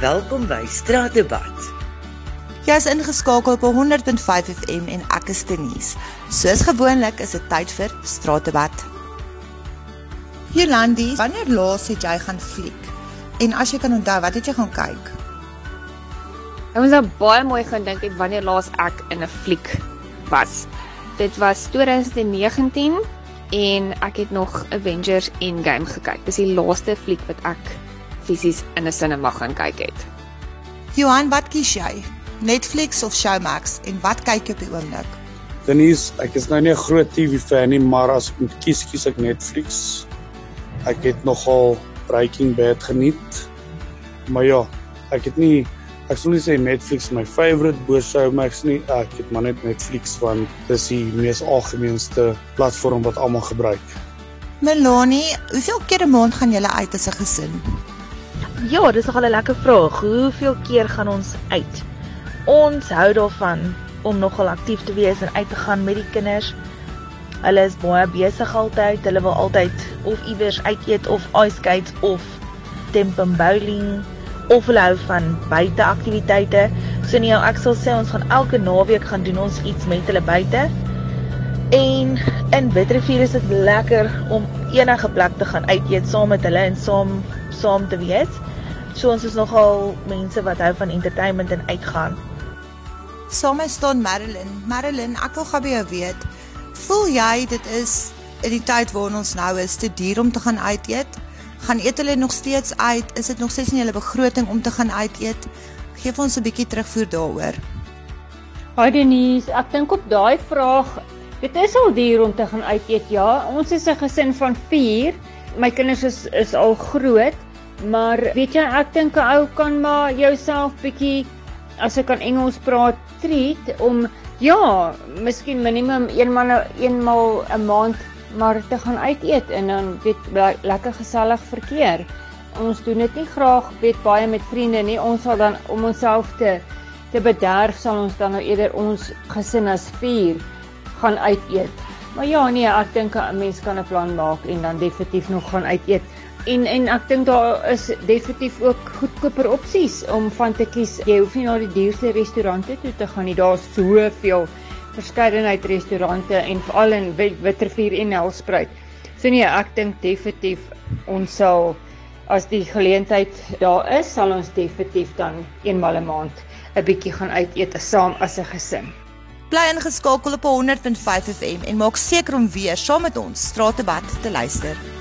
Welkom by Straatdebat. Jy is ingeskakel op 100.5 FM en ek is Denise. Soos gewoonlik is dit tyd vir Straatdebat. Jolandi, wanneer laas het jy gaan fliek? En as jy kan onthou, wat het jy gaan kyk? Ek was baie mooi gaan dink het wanneer laas ek in 'n fliek was. Dit was 2019 en ek het nog Avengers Endgame gekyk. Dis die laaste fliek wat ek fisies in 'n sinema gaan kyk het. Johan, wat kies jy? Netflix of Showmax en wat kyk jy op die oomblik? Denise, ek is nou nie 'n groot TV fan nie, maar as ek moet kies, kies ek Netflix. Ek het nogal Breaking Bad geniet. Maar ja, ek het nie ek sou nie sê Netflix my favorite bo Showmax nie. Ek het maar net Netflix want dis die mees algemeenste platform wat almal gebruik. Melanie, hoeveel keer 'n maand gaan julle uit as 'n gesin? Ja, dis nogal 'n lekker vraag. Hoeveel keer gaan ons uit? Ons hou daarvan om nogal aktief te wees en uit te gaan met die kinders. Hulle is baie besig altyd. Hulle wil altyd of iewers uit eet of ice skate of tempen bowling of hulle hou van buiteaktiwiteite. So nee, ek sal sê ons gaan elke naweek gaan doen ons iets met hulle buite. En in Witrifuur is dit lekker om enige plek te gaan uit eet saam met hulle en saam saam te wees. So ons is nogal mense wat hou van entertainment en uitgaan. Saam met staan Marilyn. Marilyn, ek wil gou by jou weet, voel jy dit is in die tyd waarin ons nou is te duur om te gaan uit eet? Gaan eet hulle nog steeds uit? Is dit nog steeds nie hulle begroting om te gaan uit eet? Geef ons 'n bietjie terugvoer daaroor. Hi Denise, ek dink op daai vraag, dit is al duur om te gaan uit eet, ja. Ons is 'n gesin van 4. My kinders is is al groot, maar weet jy, ek dink 'n ou kan maar jouself bietjie as ek kan Engels praat, treat om ja, miskien minimum eenmal eenmal 'n maand maar te gaan uit eet en dan weet lekker gesellig verkeer. Ons doen dit nie graag weet baie met vriende nie. Ons sal dan om onsself te te bederf sal ons dan nou eerder ons gesin as 4 gaan uit eet. Maar ja, nee, ek dink 'n mens kan 'n plan maak en dan definitief nog gaan uit eet. En en ek dink daar is definitief ook goedkoper opsies om van te kies. Jy hoef nie na die duurste restaurante toe te gaan nie. Daar's soveel verskeidenheid restaurante en veral in Witrifuur en Nelspruit. So nee, ek dink definitief ons sal as die geleentheid daar is, sal ons definitief dan eenmal 'n maand 'n bietjie gaan uit eet saam as 'n gesin. Bly ingeskakel op 100.5 FM en maak seker om weer saam met ons Straatdebat te luister.